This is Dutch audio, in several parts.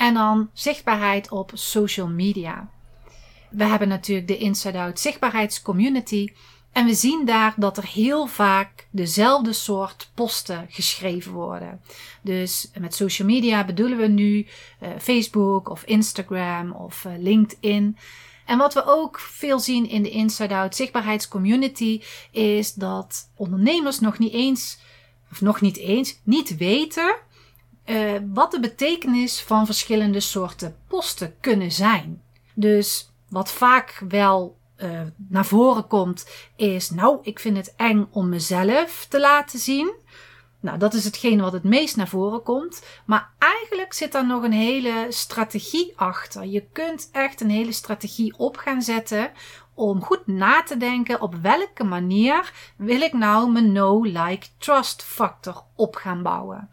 En dan zichtbaarheid op social media. We hebben natuurlijk de Inside Out zichtbaarheidscommunity. En we zien daar dat er heel vaak dezelfde soort posten geschreven worden. Dus met social media bedoelen we nu uh, Facebook of Instagram of uh, LinkedIn. En wat we ook veel zien in de Inside Out zichtbaarheidscommunity is dat ondernemers nog niet eens, of nog niet eens, niet weten uh, wat de betekenis van verschillende soorten posten kunnen zijn. Dus wat vaak wel uh, naar voren komt, is: Nou, ik vind het eng om mezelf te laten zien. Nou, dat is hetgeen wat het meest naar voren komt. Maar eigenlijk zit daar nog een hele strategie achter. Je kunt echt een hele strategie op gaan zetten om goed na te denken op welke manier wil ik nou mijn no like trust factor op gaan bouwen.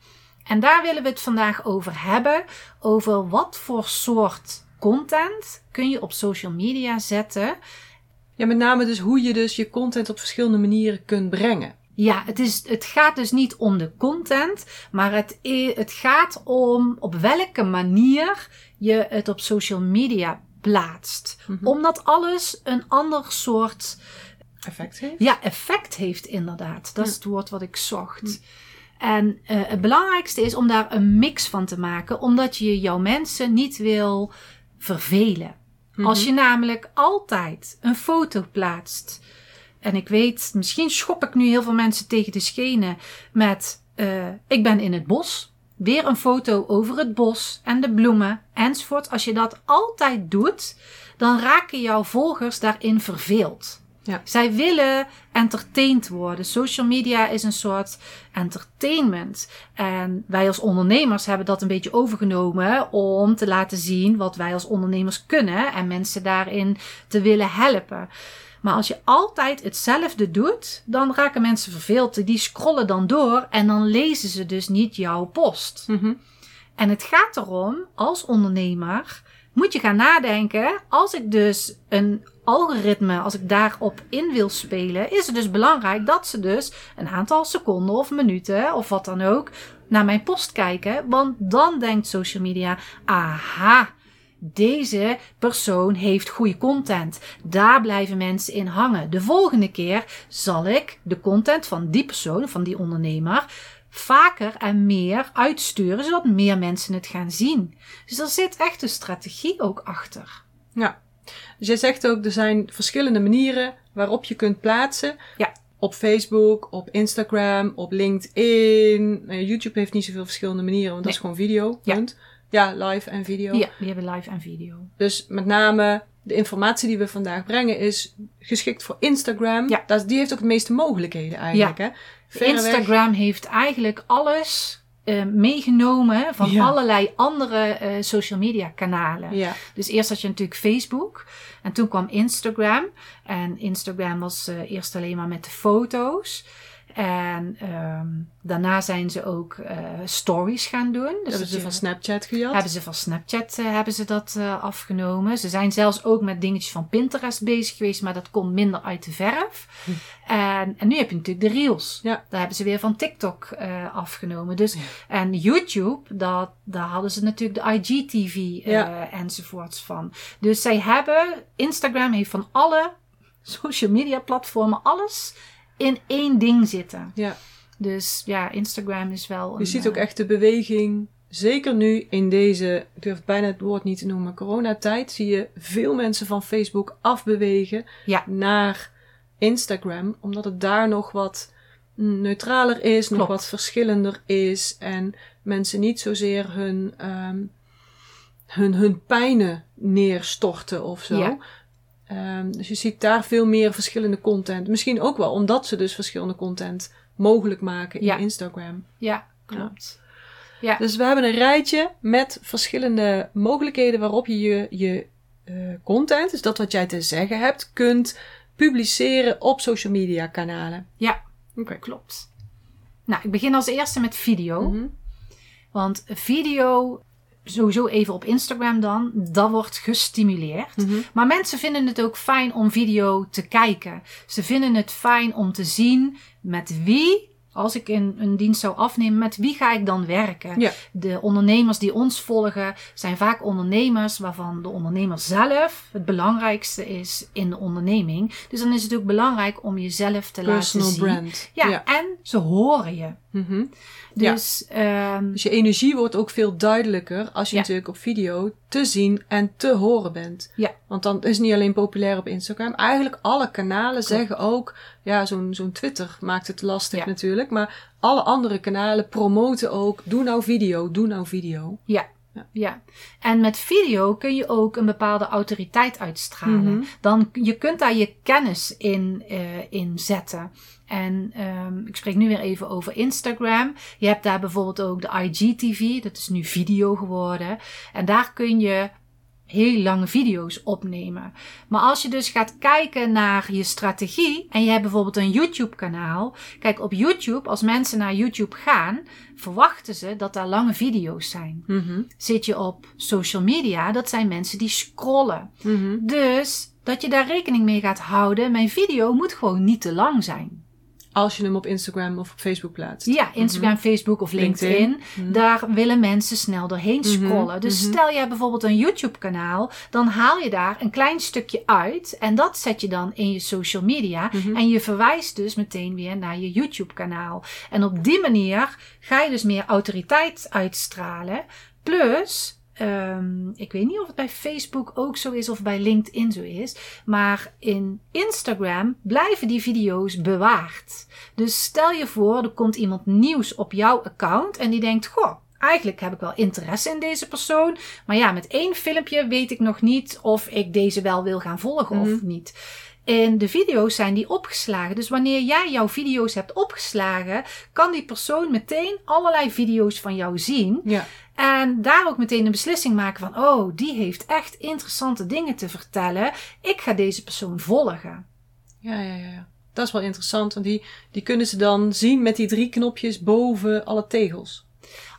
En daar willen we het vandaag over hebben. Over wat voor soort content kun je op social media zetten. Ja, met name dus hoe je dus je content op verschillende manieren kunt brengen. Ja, het, is, het gaat dus niet om de content, maar het, het gaat om op welke manier je het op social media plaatst. Mm-hmm. Omdat alles een ander soort effect heeft. Ja, effect heeft inderdaad. Dat is het woord wat ik zocht. Mm. En uh, het belangrijkste is om daar een mix van te maken, omdat je jouw mensen niet wil vervelen. Als je namelijk altijd een foto plaatst. En ik weet, misschien schop ik nu heel veel mensen tegen de schenen met: uh, Ik ben in het bos. Weer een foto over het bos en de bloemen enzovoort. Als je dat altijd doet, dan raken jouw volgers daarin verveeld. Ja. Zij willen entertained worden. Social media is een soort entertainment. En wij als ondernemers hebben dat een beetje overgenomen om te laten zien wat wij als ondernemers kunnen en mensen daarin te willen helpen. Maar als je altijd hetzelfde doet, dan raken mensen verveeld. Die scrollen dan door en dan lezen ze dus niet jouw post. Mm-hmm. En het gaat erom, als ondernemer, moet je gaan nadenken. Als ik dus een algoritme, als ik daarop in wil spelen, is het dus belangrijk dat ze dus een aantal seconden of minuten of wat dan ook naar mijn post kijken. Want dan denkt social media, aha, deze persoon heeft goede content. Daar blijven mensen in hangen. De volgende keer zal ik de content van die persoon, van die ondernemer, vaker en meer uitsturen, zodat meer mensen het gaan zien. Dus er zit echt een strategie ook achter. Ja. Dus jij zegt ook, er zijn verschillende manieren waarop je kunt plaatsen. Ja. Op Facebook, op Instagram, op LinkedIn. Nou YouTube heeft niet zoveel verschillende manieren, want dat is gewoon video. Ja. ja, live en video. Ja, die hebben live en video. Dus met name de informatie die we vandaag brengen is geschikt voor Instagram. Ja. Dat, die heeft ook de meeste mogelijkheden eigenlijk. Ja. Hè? Instagram heeft eigenlijk alles uh, meegenomen van ja. allerlei andere uh, social media kanalen. Ja. Dus eerst had je natuurlijk Facebook en toen kwam Instagram. En Instagram was uh, eerst alleen maar met de foto's. En um, daarna zijn ze ook uh, stories gaan doen. Dus hebben ze van Snapchat gejat? Hebben ze van Snapchat uh, hebben ze dat uh, afgenomen. Ze zijn zelfs ook met dingetjes van Pinterest bezig geweest, maar dat komt minder uit de verf. Hm. En, en nu heb je natuurlijk de Reels. Ja. Daar hebben ze weer van TikTok afgenomen. Dus, ja. En YouTube, dat, daar hadden ze natuurlijk de IGTV ja. enzovoorts van. Dus zij hebben, Instagram heeft van alle social media platformen alles in één ding zitten. Ja. Dus ja, Instagram is wel. Een, je ziet ook eh, echt de beweging. Zeker nu in deze, ik durf bijna het woord niet te noemen, coronatijd, zie je veel mensen van Facebook afbewegen ja. naar Instagram, omdat het daar nog wat neutraler is, nog wat verschillender is. En mensen niet zozeer hun, ehm, hun, hun pijnen neerstorten of zo. Ja. Ehm, dus je ziet daar veel meer verschillende content. Misschien ook wel omdat ze dus verschillende content mogelijk maken in Ja. Instagram. Ja, klopt. Ja. Dus we hebben een rijtje met verschillende mogelijkheden waarop je je, je eh, content, dus dat wat jij te zeggen hebt, kunt publiceren op social media kanalen. Ja, Oké. klopt. Nou, ik begin als eerste met video. Mhm. Want video, sowieso even op Instagram dan, dat wordt gestimuleerd. Mhm. Maar mensen vinden het ook fijn om video te kijken. Ze vinden het fijn om te zien met wie, als ik een, een dienst zou afnemen, met wie ga ik dan werken? Ja. De ondernemers die ons volgen zijn vaak ondernemers waarvan de ondernemer zelf het belangrijkste is in de onderneming. Dus dan is het ook belangrijk om jezelf te Personal laten zien. brand. Ja, en ze horen je. Mhm. Dus ehm, Dus je energie wordt ook veel duidelijker als je Ja. natuurlijk op video te zien en te horen bent. Ja. Want dan is het niet alleen populair op Instagram. Eigenlijk alle kanalen zeggen ook, ja, zo'n zo'n Twitter maakt het lastig Ja. natuurlijk. Maar alle andere kanalen promoten ook, doe nou video, doe nou video. Ja. Ja. En met video kun je ook een bepaalde autoriteit uitstralen. Mhm. Dan, je kunt daar je kennis in, eh in zetten. En ehm, ik spreek nu weer even over Instagram. Je hebt daar bijvoorbeeld ook de IGTV, dat is nu video geworden. En daar kun je heel lange video's opnemen. Maar als je dus gaat kijken naar je strategie en je hebt bijvoorbeeld een YouTube kanaal. Kijk, op YouTube, als mensen naar YouTube gaan, verwachten ze dat daar lange video's zijn. Mhm. Zit je op social media, dat zijn mensen die scrollen. Mhm. Dus dat je daar rekening mee gaat houden. Mijn video moet gewoon niet te lang zijn. Als je hem op Instagram of op Facebook plaatst. Ja, Instagram, Facebook of LinkedIn. LinkedIn. Mhm. Daar willen mensen snel doorheen Mhm, scrollen. Dus mhm. stel je hebt bijvoorbeeld een YouTube kanaal. Dan haal je daar een klein stukje uit. En dat zet je dan in je social media. Mhm. En je verwijst dus meteen weer naar je YouTube kanaal. En op die manier ga je dus meer autoriteit uitstralen. Plus... ehm, ik weet niet of het bij Facebook ook zo is of bij LinkedIn zo is. Maar in Instagram blijven die video's bewaard. Dus stel je voor, er komt iemand nieuws op jouw account en die denkt: Goh, eigenlijk heb ik wel interesse in deze persoon. Maar ja, met één filmpje weet ik nog niet of ik deze wel wil gaan volgen of Mhm. niet. En de video's zijn die opgeslagen. Dus wanneer jij jouw video's hebt opgeslagen, kan die persoon meteen allerlei video's van jou zien. Ja. En daar ook meteen een beslissing maken van: oh, die heeft echt interessante dingen te vertellen. Ik ga deze persoon volgen. Ja, ja, ja, ja. Dat is wel interessant, want die, die kunnen ze dan zien met die drie knopjes boven alle tegels.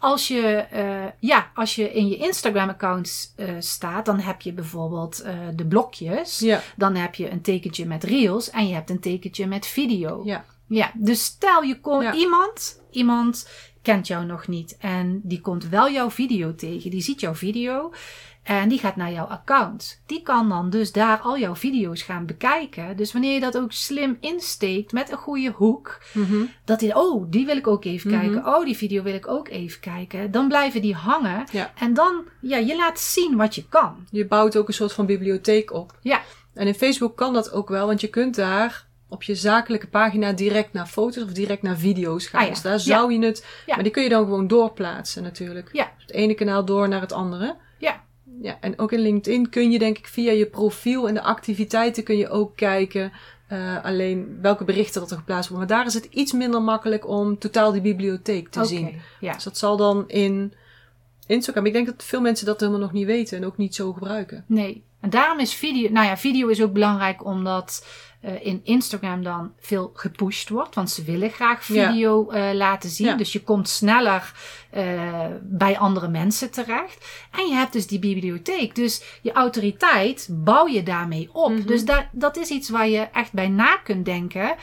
Als je, eh, ja, als je in je Instagram-account eh, staat, dan heb je bijvoorbeeld eh, de blokjes. Ja, Dan heb je een tekentje met reels en je hebt een tekentje met video. ja. Ja, dus stel je komt Ja. iemand, iemand kent jou nog niet en die komt wel jouw video tegen, die ziet jouw video en die gaat naar jouw account. Die kan dan dus daar al jouw video's gaan bekijken. Dus wanneer je dat ook slim insteekt met een goede hoek, Mhm. dat hij, oh, die wil ik ook even Mhm. kijken. Oh, die video wil ik ook even kijken. Dan blijven die hangen. Ja. En dan, ja, je laat zien wat je kan. Je bouwt ook een soort van bibliotheek op. Ja. En in Facebook kan dat ook wel, want je kunt daar op je zakelijke pagina direct naar foto's of direct naar video's gaan. Ah ja. Dus daar zou je het, maar die kun je dan gewoon doorplaatsen natuurlijk. Ja. Het ene kanaal door naar het andere. Ja. Ja, en ook in LinkedIn kun je denk ik via je profiel en de activiteiten kun je ook kijken eh, alleen welke berichten dat er geplaatst worden. Maar daar is het iets minder makkelijk om totaal die bibliotheek te zien. Ja. Dus dat zal dan in Instagram. Ik denk dat veel mensen dat helemaal nog niet weten en ook niet zo gebruiken. Nee. En daarom is video, nou ja, video is ook belangrijk omdat eh, in Instagram dan veel gepusht wordt. Want ze willen graag Ja. video eh, laten zien. Ja. Dus je komt sneller eh, bij andere mensen terecht. En je hebt dus die bibliotheek. Dus je autoriteit bouw je daarmee op. Mhm. Dus daar, dat is iets waar je echt bij na kunt denken.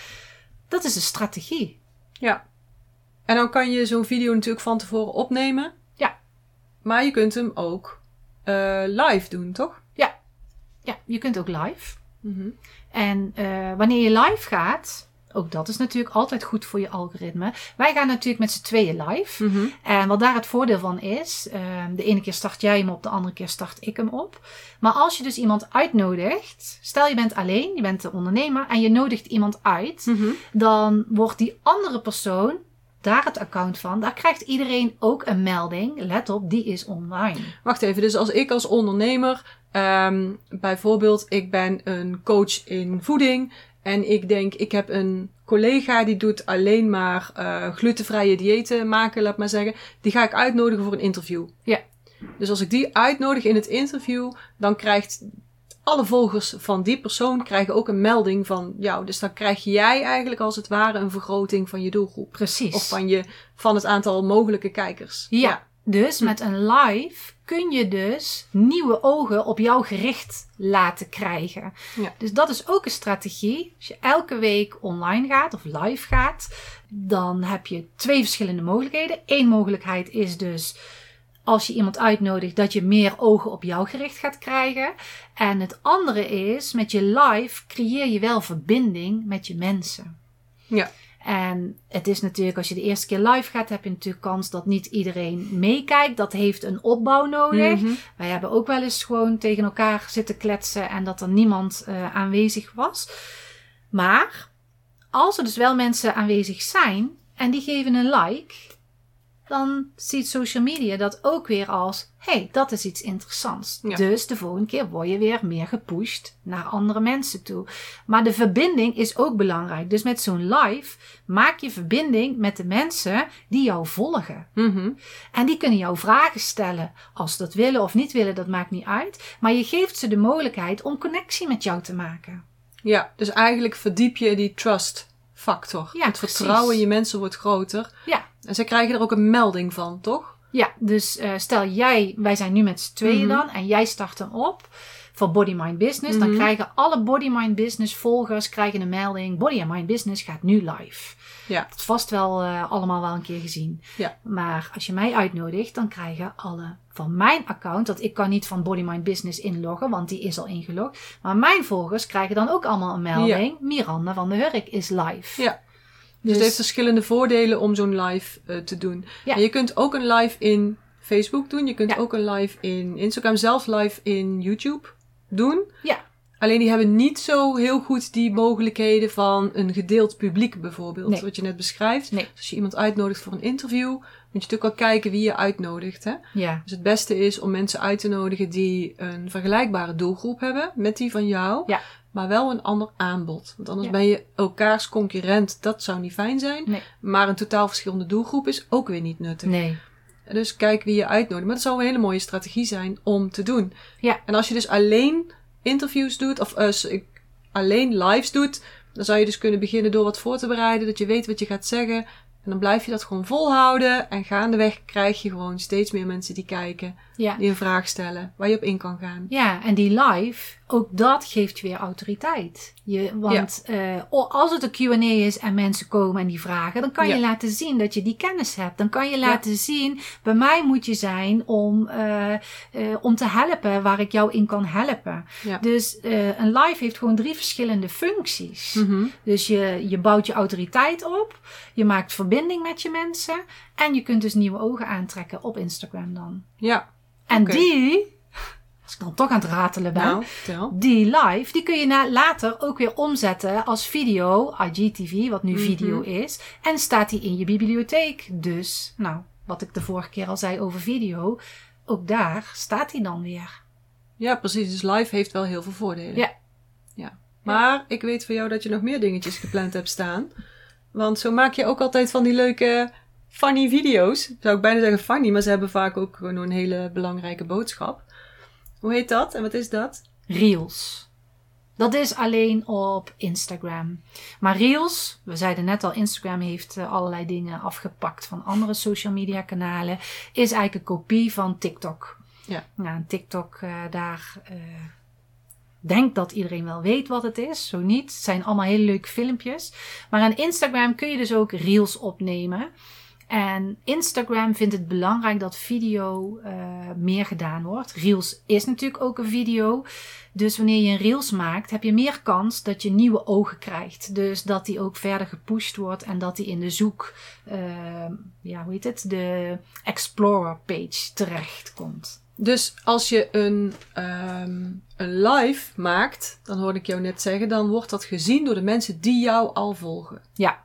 Dat is een strategie. Ja. En dan kan je zo'n video natuurlijk van tevoren opnemen. Ja. Maar je kunt hem ook eh, live doen, toch? Ja, je kunt ook live. Mhm. En eh, wanneer je live gaat, Ook dat is natuurlijk altijd goed voor je algoritme. Wij gaan natuurlijk met z'n tweeën live. Mhm. En wat daar het voordeel van is, ehm, de ene keer start jij hem op, de andere keer start ik hem op. Maar als je dus iemand uitnodigt, stel je bent alleen, je bent de ondernemer en je nodigt iemand uit, Mhm. dan wordt die andere persoon daar het account van. Daar krijgt iedereen ook een melding. Let op, die is online. Wacht even, dus als ik als ondernemer, ehm, bijvoorbeeld, ik ben een coach in voeding en ik denk, ik heb een collega die doet alleen maar eh, glutenvrije diëten maken, laat maar zeggen, die ga ik uitnodigen voor een interview. Ja. Dus als ik die uitnodig in het interview, dan krijgt alle volgers van die persoon krijgen ook een melding van jou. Dus dan krijg jij eigenlijk als het ware een vergroting van je doelgroep. Precies. Of van, je, van het aantal mogelijke kijkers. Ja, dus met een live kun je dus nieuwe ogen op jou gericht laten krijgen. Ja. Dus dat is ook een strategie. Als je elke week online gaat of live gaat, dan heb je twee verschillende mogelijkheden. Eén mogelijkheid is dus als je iemand uitnodigt dat je meer ogen op jou gericht gaat krijgen. En het andere is, met je live creëer je wel verbinding met je mensen. Ja. En het is natuurlijk, als je de eerste keer live gaat, heb je natuurlijk kans dat niet iedereen meekijkt. Dat heeft een opbouw nodig. Mhm. Wij hebben ook wel eens gewoon tegen elkaar zitten kletsen en dat er niemand eh, aanwezig was. Maar als er dus wel mensen aanwezig zijn en die geven een like, dan ziet social media dat ook weer als: hey, dat is iets interessants. Ja. Dus de volgende keer word je weer meer gepusht naar andere mensen toe. Maar de verbinding is ook belangrijk. Dus met zo'n live maak je verbinding met de mensen die jou volgen. Mhm. En die kunnen jou vragen stellen. Als ze dat willen of niet willen, dat maakt niet uit. Maar je geeft ze de mogelijkheid om connectie met jou te maken. Ja, dus eigenlijk verdiep je die trust factor. Ja, het precies. vertrouwen in je mensen wordt groter. Ja. En ze krijgen er ook een melding van, toch? Ja, dus eh, stel jij, wij zijn nu met z'n tweeën Mhm. dan, en jij start hem op voor Body Mind Business. Dan Mhm. krijgen alle Body Mind Business volgers krijgen een melding. Body Mind Business gaat nu live. Ja. Dat is vast wel eh, allemaal wel een keer gezien. Ja. Maar als je mij uitnodigt, dan krijgen alle van mijn account, dat ik kan niet van Body Mind Business inloggen, want die is al ingelogd. Maar mijn volgers krijgen dan ook allemaal een melding. Miranda van de Hurk is live. Ja. Dus, het heeft verschillende voordelen om zo'n live eh, te doen. Ja. En je kunt ook een live in Facebook doen. Je kunt Ja. ook een live in Instagram, zelf live in YouTube doen. Ja. Alleen die hebben niet zo heel goed die mogelijkheden van een gedeeld publiek bijvoorbeeld. Nee. Wat je net beschrijft. Nee. Dus als je iemand uitnodigt voor een interview, moet je natuurlijk wel kijken wie je uitnodigt. Hè? Ja. Dus het beste is om mensen uit te nodigen die een vergelijkbare doelgroep hebben met die van jou. Ja. Maar wel een ander aanbod. Want anders Ja. ben je elkaars concurrent. Dat zou niet fijn zijn. Nee. Maar een totaal verschillende doelgroep is ook weer niet nuttig. Nee. Dus kijk wie je uitnodigt. Maar dat zou een hele mooie strategie zijn om te doen. Ja. En als je dus alleen interviews doet, of ik- alleen lives doet, dan zou je dus kunnen beginnen door wat voor te bereiden. Dat je weet wat je gaat zeggen. En dan blijf je dat gewoon volhouden. En gaandeweg krijg je gewoon steeds meer mensen die kijken. Ja. Die een vraag stellen. Waar je op in kan gaan. Ja, en die live, ook dat geeft je weer autoriteit. Je, want eh, als het een Q&A is en mensen komen en die vragen, dan kan je laten zien dat je die kennis hebt. Dan kan je laten zien, bij mij moet je zijn om, eh, eh, om te helpen waar ik jou in kan helpen. Dus een live heeft gewoon drie verschillende functies. Mhm. Dus je, je bouwt je autoriteit op, je maakt verbinding met je mensen en je kunt dus nieuwe ogen aantrekken op Instagram dan. Ja. En die, als ik dan toch aan het ratelen ben, Nou, die live, die kun je na, later ook weer omzetten als video, IGTV, wat nu Mhm. video is. En staat die in je bibliotheek. Dus, nou, wat ik de vorige keer al zei over video, ook daar staat die dan weer. Ja, precies. Dus live heeft wel heel veel voordelen. Ja. ja. Maar ik weet van jou dat je nog meer dingetjes gepland hebt staan. Want zo maak je ook altijd van die leuke funny video's. Zou ik bijna zeggen funny, maar ze hebben vaak ook gewoon een hele belangrijke boodschap. Hoe heet dat en wat is dat? Reels. Dat is alleen op Instagram. Maar Reels, we zeiden net al, Instagram heeft eh, allerlei dingen afgepakt van andere social media kanalen. Is eigenlijk een kopie van TikTok. Ja. Nou, TikTok, eh, daar eh denk dat iedereen wel weet wat het is. Zo niet. Het zijn allemaal hele leuke filmpjes. Maar aan Instagram kun je dus ook Reels opnemen. En Instagram vindt het belangrijk dat video uh, meer gedaan wordt. Reels is natuurlijk ook een video. Dus wanneer je een Reels maakt, heb je meer kans dat je nieuwe ogen krijgt. Dus dat die ook verder gepusht wordt en dat die in de zoek, uh, ja, hoe heet het, de Explorer page terecht komt. Dus als je een, um, een live maakt, dan hoorde ik jou net zeggen, dan wordt dat gezien door de mensen die jou al volgen. Ja.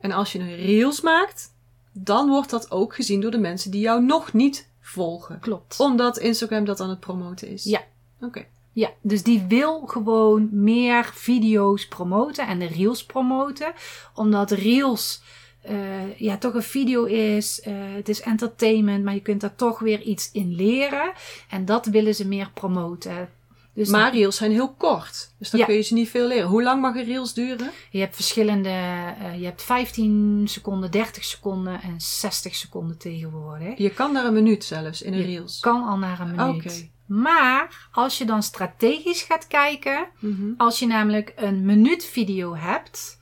En als je een Reels maakt, dan wordt dat ook gezien door de mensen die jou nog niet volgen. Klopt. Omdat Instagram dat aan het promoten is. Ja. Oké. Ja, dus die wil gewoon meer video's promoten en de reels promoten. Omdat reels uh, ja, toch een video is. Uh, het is entertainment, maar je kunt daar toch weer iets in leren. En dat willen ze meer promoten. Dus maar reels zijn heel kort. Dus dan ja. kun je ze niet veel leren. Hoe lang mag een reels duren? Je hebt verschillende. Uh, je hebt 15 seconden, 30 seconden en 60 seconden tegenwoordig. Je kan naar een minuut zelfs in een je reels. kan al naar een minuut. Okay. Maar als je dan strategisch gaat kijken, mm -hmm. als je namelijk een minuut video hebt,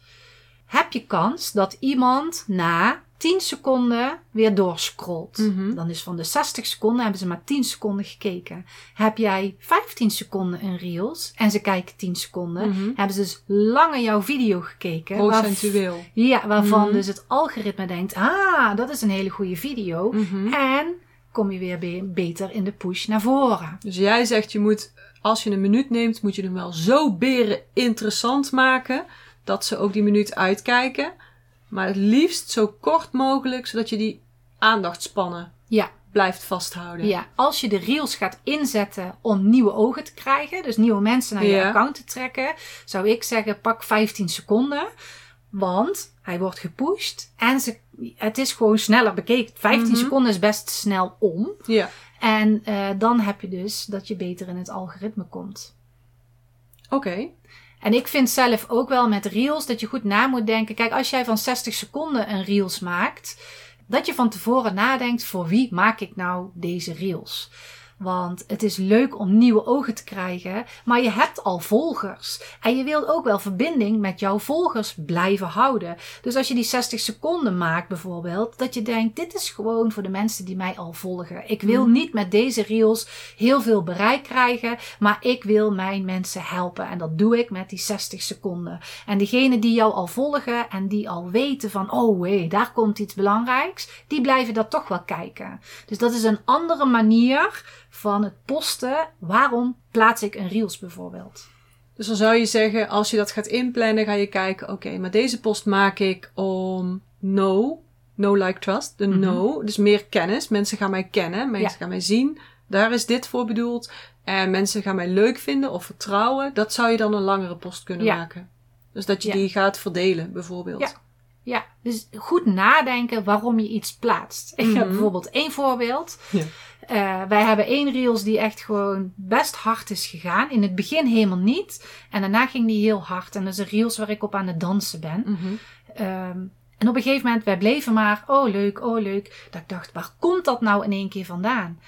heb je kans dat iemand na 10 seconden weer doorscrollt. Mm -hmm. Dan is van de 60 seconden hebben ze maar 10 seconden gekeken. Heb jij 15 seconden een reels en ze kijken 10 seconden, mm -hmm. hebben ze dus langer jouw video gekeken. Procentueel. Waarf ja, waarvan mm -hmm. dus het algoritme denkt, ah, dat is een hele goede video. En kom je weer be beter in de push naar voren. Dus jij zegt, je moet, als je een minuut neemt, moet je hem wel zo beren interessant maken, dat ze ook die minuut uitkijken. Maar het liefst zo kort mogelijk, zodat je die aandachtspannen ja. blijft vasthouden. Ja, als je de reels gaat inzetten om nieuwe ogen te krijgen, dus nieuwe mensen naar je account te trekken, zou ik zeggen pak 15 seconden. Want hij wordt gepusht en ze, het is gewoon sneller bekeken. 15 mm -hmm. seconden is best snel om. Ja. En uh, dan heb je dus dat je beter in het algoritme komt. Oké. Okay. En ik vind zelf ook wel met reels dat je goed na moet denken. Kijk, als jij van 60 seconden een reels maakt, dat je van tevoren nadenkt voor wie maak ik nou deze reels. Want het is leuk om nieuwe ogen te krijgen, maar je hebt al volgers. En je wilt ook wel verbinding met jouw volgers blijven houden. Dus als je die 60 seconden maakt bijvoorbeeld, dat je denkt, dit is gewoon voor de mensen die mij al volgen. Ik wil mm. niet met deze reels heel veel bereik krijgen, maar ik wil mijn mensen helpen. En dat doe ik met die 60 seconden. En diegenen die jou al volgen en die al weten van, oh hé, hey, daar komt iets belangrijks, die blijven dat toch wel kijken. Dus dat is een andere manier van het posten. Waarom plaats ik een reels bijvoorbeeld? Dus dan zou je zeggen, als je dat gaat inplannen, ga je kijken, oké, okay, maar deze post maak ik om no, no like trust, de -hmm. no, dus meer kennis. Mensen gaan mij kennen, mensen ja. gaan mij zien. Daar is dit voor bedoeld. En mensen gaan mij leuk vinden of vertrouwen. Dat zou je dan een langere post kunnen ja. maken. Dus dat je ja. die gaat verdelen, bijvoorbeeld. Ja. Ja, dus goed nadenken waarom je iets plaatst. Ik heb bijvoorbeeld één voorbeeld. Ja. Uh, wij hebben één reels die echt gewoon best hard is gegaan. In het begin helemaal niet. En daarna ging die heel hard. En dat is een reels waar ik op aan het dansen ben. Mm -hmm. um, en op een gegeven moment, wij bleven maar, oh leuk, oh leuk. Dat ik dacht, waar komt dat nou in één keer vandaan?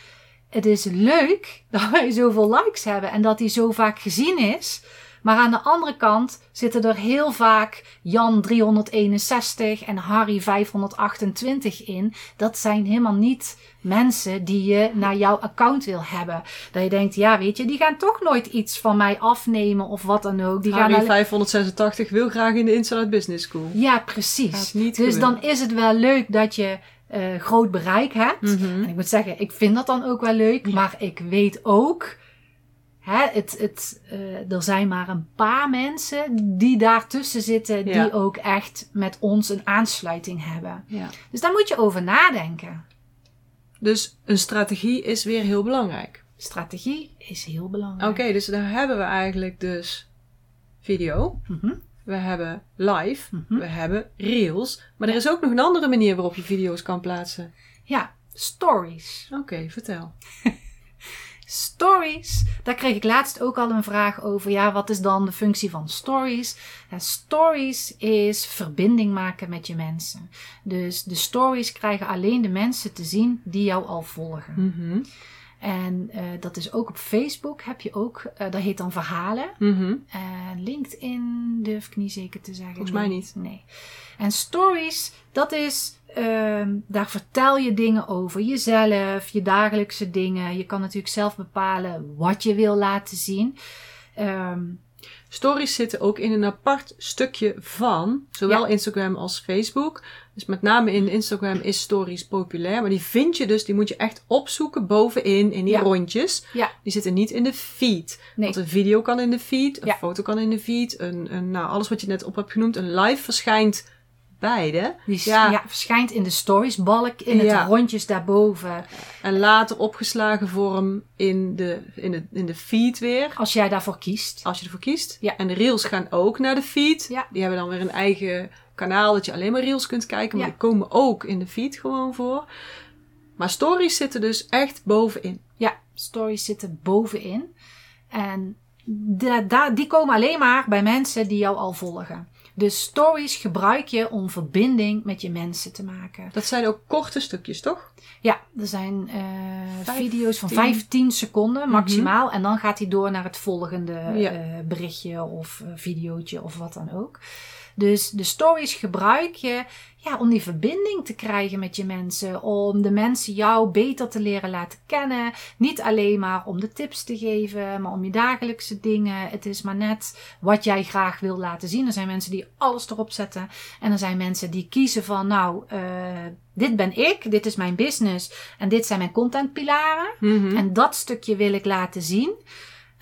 Het is leuk dat wij zoveel likes hebben en dat die zo vaak gezien is. Maar aan de andere kant zitten er heel vaak Jan 361 en Harry 528 in. Dat zijn helemaal niet mensen die je naar jouw account wil hebben. Dat je denkt, ja, weet je, die gaan toch nooit iets van mij afnemen of wat dan ook. Die Harry gaan 586 wil graag in de Inside Business School. Ja, precies. Dus gebeuren. dan is het wel leuk dat je uh, groot bereik hebt. Mm -hmm. En ik moet zeggen, ik vind dat dan ook wel leuk. Ja. Maar ik weet ook Hè, het, het, uh, er zijn maar een paar mensen die daartussen zitten, ja. die ook echt met ons een aansluiting hebben. Ja. Dus daar moet je over nadenken. Dus een strategie is weer heel belangrijk. Strategie is heel belangrijk. Oké, okay, dus daar hebben we eigenlijk dus video. Mm -hmm. We hebben live. Mm -hmm. We hebben reels. Maar er is ook nog een andere manier waarop je video's kan plaatsen. Ja, stories. Oké, okay, vertel. Stories. Daar kreeg ik laatst ook al een vraag over. Ja, wat is dan de functie van stories? Ja, stories is verbinding maken met je mensen. Dus de stories krijgen alleen de mensen te zien die jou al volgen. Mm -hmm. En eh, dat is ook op Facebook heb je ook, eh, dat heet dan verhalen. Mhm. En LinkedIn durf ik niet zeker te zeggen. Volgens mij niet. Nee. En stories, dat is, ehm, daar vertel je dingen over jezelf, je dagelijkse dingen. Je kan natuurlijk zelf bepalen wat je wil laten zien. Ehm, Stories zitten ook in een apart stukje van zowel Ja. Instagram als Facebook. Dus met name in Instagram is stories populair. Maar die vind je dus, die moet je echt opzoeken bovenin in die Ja. rondjes. ja, Die zitten niet in de feed. Nee. Want een video kan in de feed, een foto kan in de feed. Een, een, nou, alles wat je net op hebt genoemd, een live verschijnt beide. die Ja. ja. verschijnt in de storiesbalk, in het Ja. rondjes daarboven. En later opgeslagen vorm in de, in, de, in de feed weer. Als jij daarvoor kiest. Als je ervoor kiest. Ja. En de reels gaan ook naar de feed. Ja. Die hebben dan weer een eigen kanaal dat je alleen maar reels kunt kijken. Maar die komen ook in de feed gewoon voor. Maar stories zitten dus echt bovenin. Ja, stories zitten bovenin. En da- die komen alleen maar bij mensen die jou al volgen. Dus stories gebruik je om verbinding met je mensen te maken. Dat zijn ook korte stukjes, toch? Ja, er zijn eh, video's van 15 seconden maximaal. Mhm. En dan gaat hij door naar het volgende Ja. eh, berichtje of uh, videootje of wat dan ook. Dus de stories gebruik je ja, om die verbinding te krijgen met je mensen. Om de mensen jou beter te leren laten kennen. Niet alleen maar om de tips te geven, maar om je dagelijkse dingen. Het is maar net wat jij graag wil laten zien. Er zijn mensen die alles erop zetten. En er zijn mensen die kiezen van, nou, uh, dit ben ik, dit is mijn business en dit zijn mijn contentpilaren. Mhm. En dat stukje wil ik laten zien.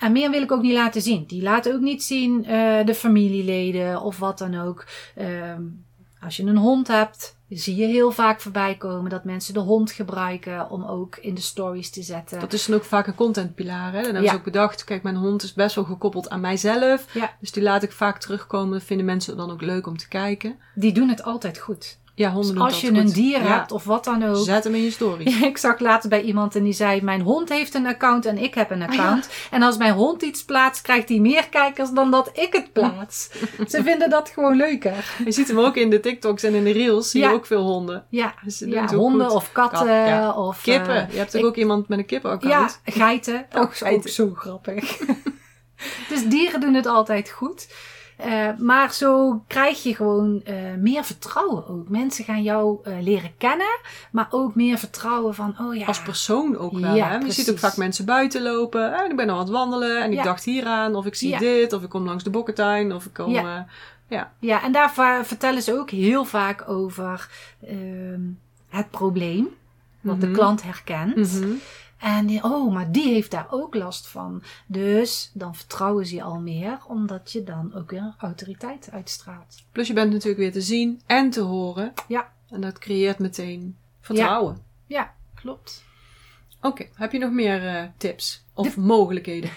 En meer wil ik ook niet laten zien. Die laten ook niet zien uh, de familieleden of wat dan ook. Um, als je een hond hebt, zie je heel vaak voorbij komen dat mensen de hond gebruiken om ook in de stories te zetten. Dat is dan ook vaak een contentpilaar. Hè? Dan hebben Ja. ze ook bedacht, kijk, mijn hond is best wel gekoppeld aan mijzelf. Ja. Dus die laat ik vaak terugkomen. Dat vinden mensen dan ook leuk om te kijken. Die doen het altijd goed. Ja, Dus als je goed. een dier Ja. hebt of wat dan ook. Zet hem in je story. Ik zag laatst bij iemand en die zei: Mijn hond heeft een account en ik heb een account. En als mijn hond iets plaatst, krijgt hij meer kijkers dan dat ik het plaats. Ze vinden dat gewoon leuker. Je ziet hem ook in de TikToks en in de Reels. Zie Ja. je ook veel honden. Ja, Dus honden goed. of katten Kat, ja. of Kippen. eh, je hebt ik- ook, iemand met een kippenaccount. ja, geiten. Oh, ook, ook geiten. zo grappig. dus dieren doen het altijd goed. Eh, maar zo krijg je gewoon eh, meer vertrouwen ook. Mensen gaan jou eh, leren kennen, maar ook meer vertrouwen van, oh ja. Als persoon ook wel. Ja, hè? Je ziet ook vaak mensen buiten lopen. Eh, ik ben al aan het wandelen en ik dacht hieraan. Of ik zie Ja. dit. Of ik kom langs de bokkentuin. Of ik kom... Ja. ja. Ja, en daar vertellen ze ook heel vaak over ehm, het probleem. Wat de Mhm. klant herkent. Mhm. En die, oh, maar die heeft daar ook last van. Dus dan vertrouwen ze je al meer, omdat je dan ook weer autoriteit uitstraalt. Plus je bent natuurlijk weer te zien en te horen. Ja. En dat creëert meteen vertrouwen. Ja, klopt. Oké, heb je nog meer eh, tips? Of mogelijkheden?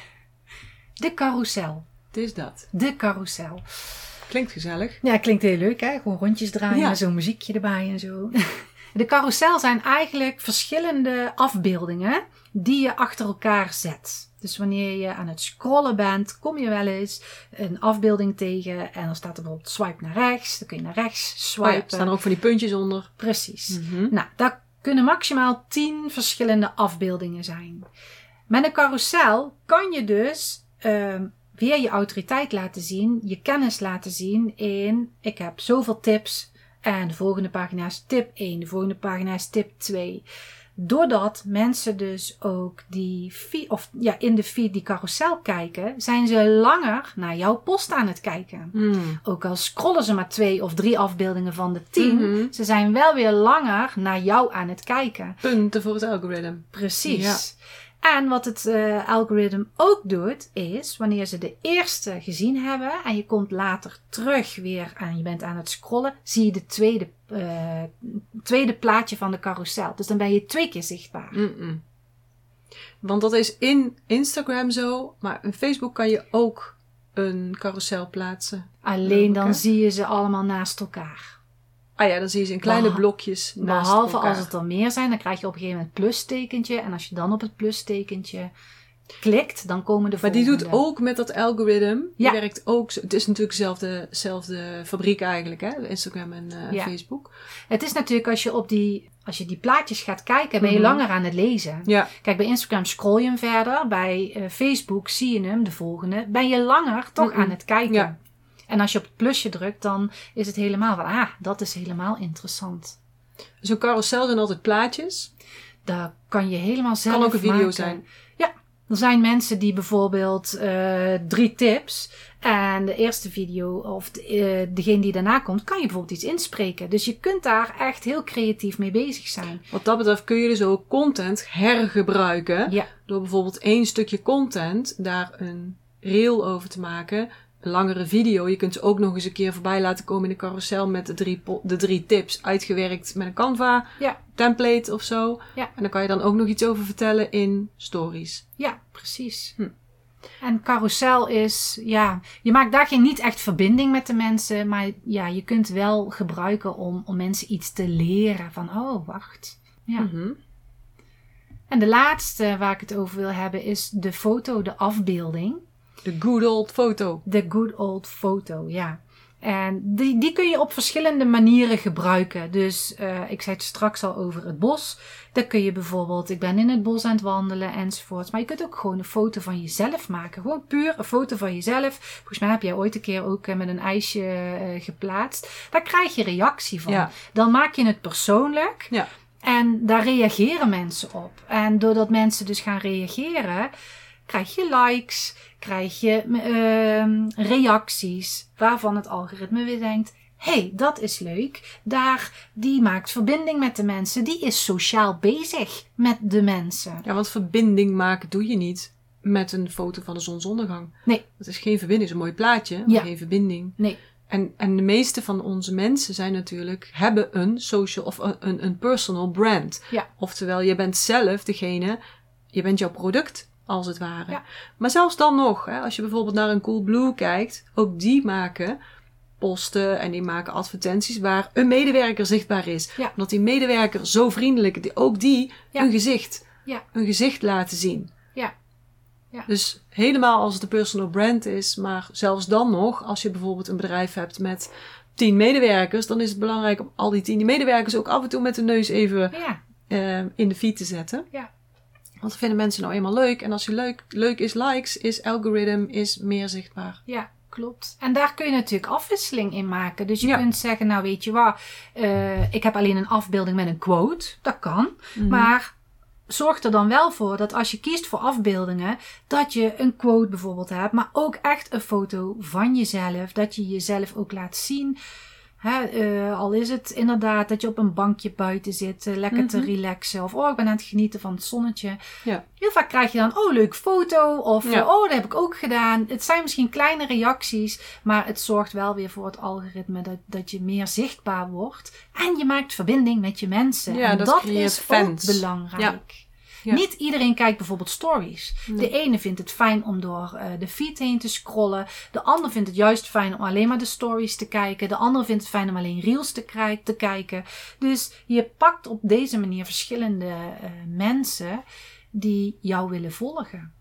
De carousel. Het is dat. De carousel. Klinkt gezellig. Ja, klinkt heel leuk hè. Gewoon rondjes draaien Ja. met zo'n muziekje erbij en zo. De carousel zijn eigenlijk verschillende afbeeldingen die je achter elkaar zet. Dus wanneer je aan het scrollen bent, kom je wel eens een afbeelding tegen en dan staat er bijvoorbeeld swipe naar rechts. Dan kun je naar rechts Oh swipen. ja, staan er ook van die puntjes onder. Precies. Mhm. Nou, daar kunnen maximaal 10 verschillende afbeeldingen zijn. Met een carousel kan je dus ehm, weer je autoriteit laten zien, je kennis laten zien in ik heb zoveel tips en de volgende pagina is tip 1, de volgende pagina is tip 2. Doordat mensen dus ook die feed, of ja, in de feed die carousel kijken, zijn ze langer naar jouw post aan het kijken. Mm. Ook al scrollen ze maar twee of drie afbeeldingen van de tien, Mhm. ze zijn wel weer langer naar jou aan het kijken. Punten voor het algoritme. Precies. En wat het eh algoritme ook doet, is wanneer ze de eerste gezien hebben en je komt later terug weer en je bent aan het scrollen, zie je de tweede, eh, tweede plaatje van de carousel. Dus dan ben je twee keer zichtbaar. Mm-mm. Want dat is in Instagram zo, maar in Facebook kan je ook een carousel plaatsen. Alleen dan zie je ze allemaal naast elkaar. Ah ja, dan zie je ze in kleine Beha- blokjes naast Behalve elkaar. als het er meer zijn, dan krijg je op een gegeven moment het plustekentje. En als je dan op het plustekentje klikt, dan komen de Maar die volgende. doet ook met dat algoritme. Die werkt ook. Het is natuurlijk dezelfde, dezelfde fabriek eigenlijk, hè? Instagram en eh, Ja. Facebook. Het is natuurlijk als je op die, als je die plaatjes gaat kijken, ben je Mhm. langer aan het lezen. Ja, Kijk, bij Instagram scroll je hem verder. Bij eh, Facebook zie je hem, de volgende. Ben je langer toch Mhm. aan het kijken. Ja. En als je op het plusje drukt, dan is het helemaal van, ah, dat is helemaal interessant. zo'n carousel zijn altijd plaatjes. Daar kan je helemaal zelf Kan ook een video maken. zijn. Ja, er zijn mensen die bijvoorbeeld eh, drie tips. En de eerste video of de, eh, degene die daarna komt, kan je bijvoorbeeld iets inspreken. Dus je kunt daar echt heel creatief mee bezig zijn. Wat dat betreft kun je dus ook content hergebruiken. Ja, Door bijvoorbeeld één stukje content daar een reel over te maken. Langere video. Je kunt ze ook nog eens een keer voorbij laten komen in de carousel met de drie, de drie tips. Uitgewerkt met een Canva ja, template of zo. Ja. En dan kan je dan ook nog iets over vertellen in stories. ja, precies. Hm. En carousel is, ja, je maakt daar geen niet echt verbinding met de mensen. Maar ja, je kunt wel gebruiken om, om mensen iets te leren. Van, oh, wacht. Ja. Mhm. En de laatste waar ik het over wil hebben is de foto, de afbeelding. De good old foto. De good old foto, ja. En die, die kun je op verschillende manieren gebruiken. Dus eh, ik zei het straks al over het bos. Dan kun je bijvoorbeeld, ik ben in het bos aan het wandelen enzovoorts. Maar je kunt ook gewoon een foto van jezelf maken. Gewoon puur een foto van jezelf. Volgens mij heb jij ooit een keer ook eh, met een ijsje eh, geplaatst. Daar krijg je reactie van. Ja. Dan maak je het persoonlijk. Ja. En daar reageren mensen op. En doordat mensen dus gaan reageren, krijg je likes, krijg je ehm, reacties, waarvan het algoritme weer denkt. hey, dat is leuk. Daar, die maakt verbinding met de mensen. Die is sociaal bezig met de mensen. Ja, want verbinding maken doe je niet met een foto van de zonsondergang. Nee. Dat is geen verbinding. Het is een mooi plaatje, maar Ja. geen verbinding. Nee. En, en de meeste van onze mensen zijn natuurlijk, hebben een social of een, een, een personal brand. Ja. Oftewel, je bent zelf degene, je bent jouw product, als het ware. Ja. Maar zelfs dan nog, hè, als je bijvoorbeeld naar een Coolblue kijkt, ook die maken posten en die maken advertenties waar een medewerker zichtbaar is. Ja. Omdat die medewerker zo vriendelijk, die, ook die Ja. een gezicht, een gezicht laten zien. Ja. Ja. Dus helemaal als het een personal brand is, maar zelfs dan nog, als je bijvoorbeeld een bedrijf hebt met tien medewerkers, dan is het belangrijk om al die tien medewerkers ook af en toe met de neus even Ja, eh, in de feed te zetten. Ja. Want dat vinden mensen nou eenmaal leuk. En als je leuk, leuk is likes, is algoritme is meer zichtbaar. ja, klopt. En daar kun je natuurlijk afwisseling in maken. Dus je Ja. kunt zeggen, nou weet je wat, eh, ik heb alleen een afbeelding met een quote. Dat kan. Mhm. Maar zorg er dan wel voor dat als je kiest voor afbeeldingen, dat je een quote bijvoorbeeld hebt, maar ook echt een foto van jezelf. Dat je jezelf ook laat zien. Hè, eh, al is het inderdaad dat je op een bankje buiten zit, eh, lekker te Mhm. relaxen. Of oh, ik ben aan het genieten van het zonnetje. Ja. Heel vaak krijg je dan, oh, leuk foto. Of Ja. oh, dat heb ik ook gedaan. Het zijn misschien kleine reacties, maar het zorgt wel weer voor het algoritme dat, dat je meer zichtbaar wordt. En je maakt verbinding met je mensen. Ja, en dat dat is fans. ook belangrijk. Ja. Niet iedereen kijkt bijvoorbeeld stories. Nee. De ene vindt het fijn om door eh, de feed heen te scrollen. De ander vindt het juist fijn om alleen maar de stories te kijken. De ander vindt het fijn om alleen reels te, te kijken. Dus je pakt op deze manier verschillende eh, mensen die jou willen volgen.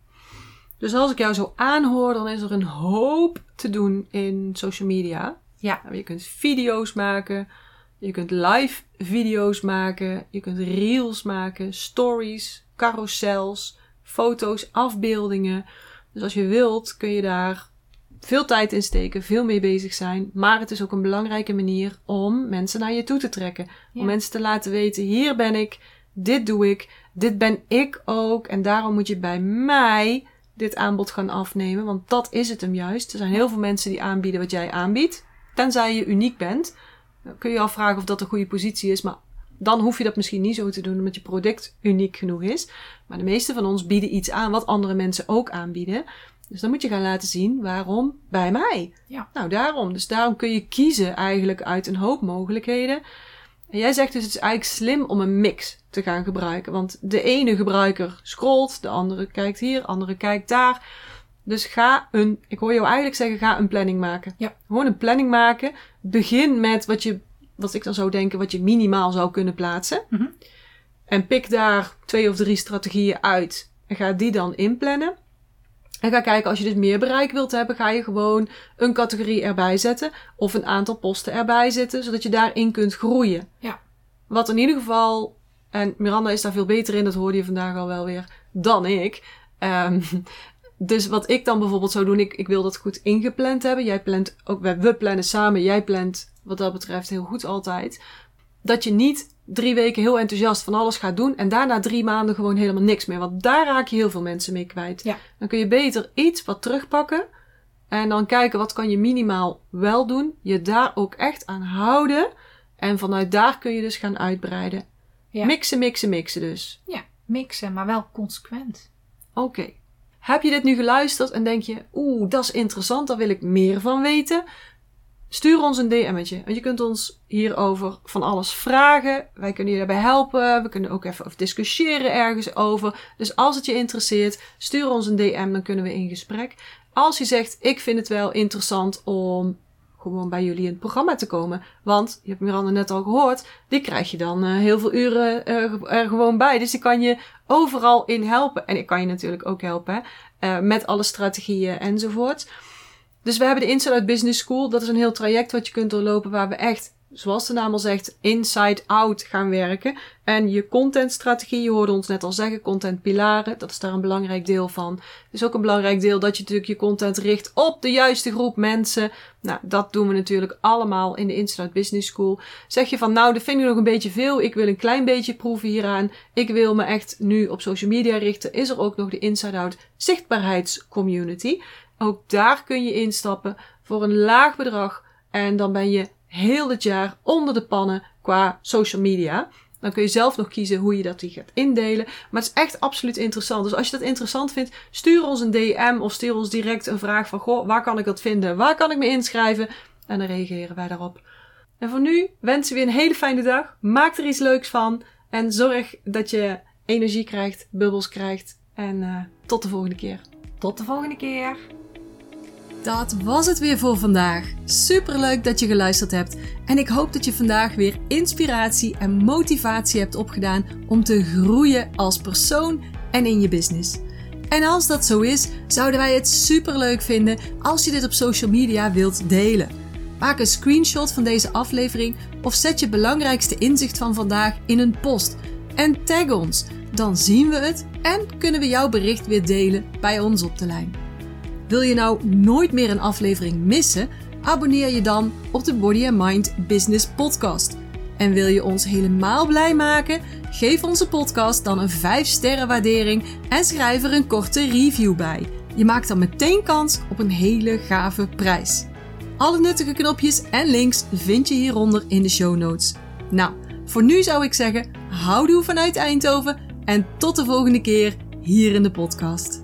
Dus als ik jou zo aanhoor, dan is er een hoop te doen in social media. Ja. Nou, Je kunt video's maken, je kunt live video's maken, je kunt reels maken, stories, carousels, foto's, afbeeldingen. Dus als je wilt, kun je daar veel tijd in steken, veel mee bezig zijn. Maar het is ook een belangrijke manier om mensen naar je toe te trekken. Ja. Om mensen te laten weten, hier ben ik, dit doe ik, dit ben ik ook. En daarom moet je bij mij dit aanbod gaan afnemen. Want dat is het hem juist. Er zijn heel veel mensen die aanbieden wat jij aanbiedt. Tenzij je uniek bent. Dan kun je je afvragen of dat een goede positie is. Maar dan hoef je dat misschien niet zo te doen omdat je product uniek genoeg is. Maar de meeste van ons bieden iets aan wat andere mensen ook aanbieden. Dus dan moet je gaan laten zien waarom bij mij. Ja. Nou, daarom. Dus daarom kun je kiezen eigenlijk uit een hoop mogelijkheden. En jij zegt dus het is eigenlijk slim om een mix te gaan gebruiken. Want de ene gebruiker scrolt, de andere kijkt hier, de andere kijkt daar. Dus ga een, ik hoor jou eigenlijk zeggen, ga een planning maken. Ja. Gewoon een planning maken. Begin met wat je, wat ik dan zou denken, wat je minimaal zou kunnen plaatsen. Mhm. En pik daar twee of drie strategieën uit En ga die dan inplannen. En ga kijken, als je dus meer bereik wilt hebben, ga je gewoon een categorie erbij zetten. Of een aantal posten erbij zetten, zodat je daarin kunt groeien. Ja. Wat in ieder geval, en Miranda is daar veel beter in, dat hoorde je vandaag al wel weer, dan ik. Ehm, dus wat ik dan bijvoorbeeld zou doen, ik, ik wil dat goed ingepland hebben. Jij plant ook, we, we plannen samen, jij plant wat dat betreft heel goed altijd. Dat je niet drie weken heel enthousiast van alles gaat doen en daarna drie maanden gewoon helemaal niks meer. Want daar raak je heel veel mensen mee kwijt. Ja. Dan kun je beter iets wat terugpakken en dan kijken wat kan je minimaal wel doen. Je daar ook echt aan houden en vanuit daar kun je dus gaan uitbreiden. Ja. Mixen, mixen, mixen dus. Ja, mixen, maar wel consequent. Oké. Heb je dit nu geluisterd en denk je, oeh, dat is interessant, daar wil ik meer van weten? Stuur ons een DM'tje. Want je kunt ons hierover van alles vragen. Wij kunnen je daarbij helpen. We kunnen ook even discussiëren ergens over. Dus als het je interesseert, stuur ons een DM, dan kunnen we in gesprek. Als je zegt, ik vind het wel interessant om gewoon bij jullie in het programma te komen. Want, je hebt Miranda net al gehoord, die krijg je dan uh, heel veel uren uh, er gewoon bij. Dus die kan je overal in helpen. En ik kan je natuurlijk ook helpen, hè, uh, met alle strategieën enzovoort. Dus we hebben de Inside Out Business School. Dat is een heel traject wat je kunt doorlopen waar we echt, zoals de naam al zegt, inside out gaan werken. En je contentstrategie, je hoorde ons net al zeggen, contentpilaren, dat is daar een belangrijk deel van. Het is ook een belangrijk deel dat je natuurlijk je content richt op de juiste groep mensen. Nou, dat doen we natuurlijk allemaal in de Inside Out Business School. Zeg je van, nou, dat vind ik nog een beetje veel. Ik wil een klein beetje proeven hieraan. Ik wil me echt nu op social media richten. Is er ook nog de Inside Out zichtbaarheidscommunity. Ook daar kun je instappen voor een laag bedrag. En dan ben je heel het jaar onder de pannen qua social media. Dan kun je zelf nog kiezen hoe je dat die gaat indelen. Maar het is echt absoluut interessant. Dus als je dat interessant vindt, stuur ons een DM of stuur ons direct een vraag van: Goh, waar kan ik dat vinden? Waar kan ik me inschrijven? En dan reageren wij daarop. En voor nu wensen we je een hele fijne dag. Maak er iets leuks van. En zorg dat je energie krijgt, bubbels krijgt. En uh, tot de volgende keer. Tot de volgende keer. Dat was het weer voor vandaag. Super leuk dat je geluisterd hebt. En ik hoop dat je vandaag weer inspiratie en motivatie hebt opgedaan om te groeien als persoon en in je business. En als dat zo is, zouden wij het super leuk vinden als je dit op social media wilt delen. Maak een screenshot van deze aflevering of zet je belangrijkste inzicht van vandaag in een post en tag ons. Dan zien we het en kunnen we jouw bericht weer delen bij ons op de lijn. Wil je nou nooit meer een aflevering missen? Abonneer je dan op de Body and Mind Business Podcast. En wil je ons helemaal blij maken? Geef onze podcast dan een 5 sterren waardering en schrijf er een korte review bij. Je maakt dan meteen kans op een hele gave prijs. Alle nuttige knopjes en links vind je hieronder in de show notes. Nou, voor nu zou ik zeggen, houdoe vanuit Eindhoven en tot de volgende keer hier in de podcast.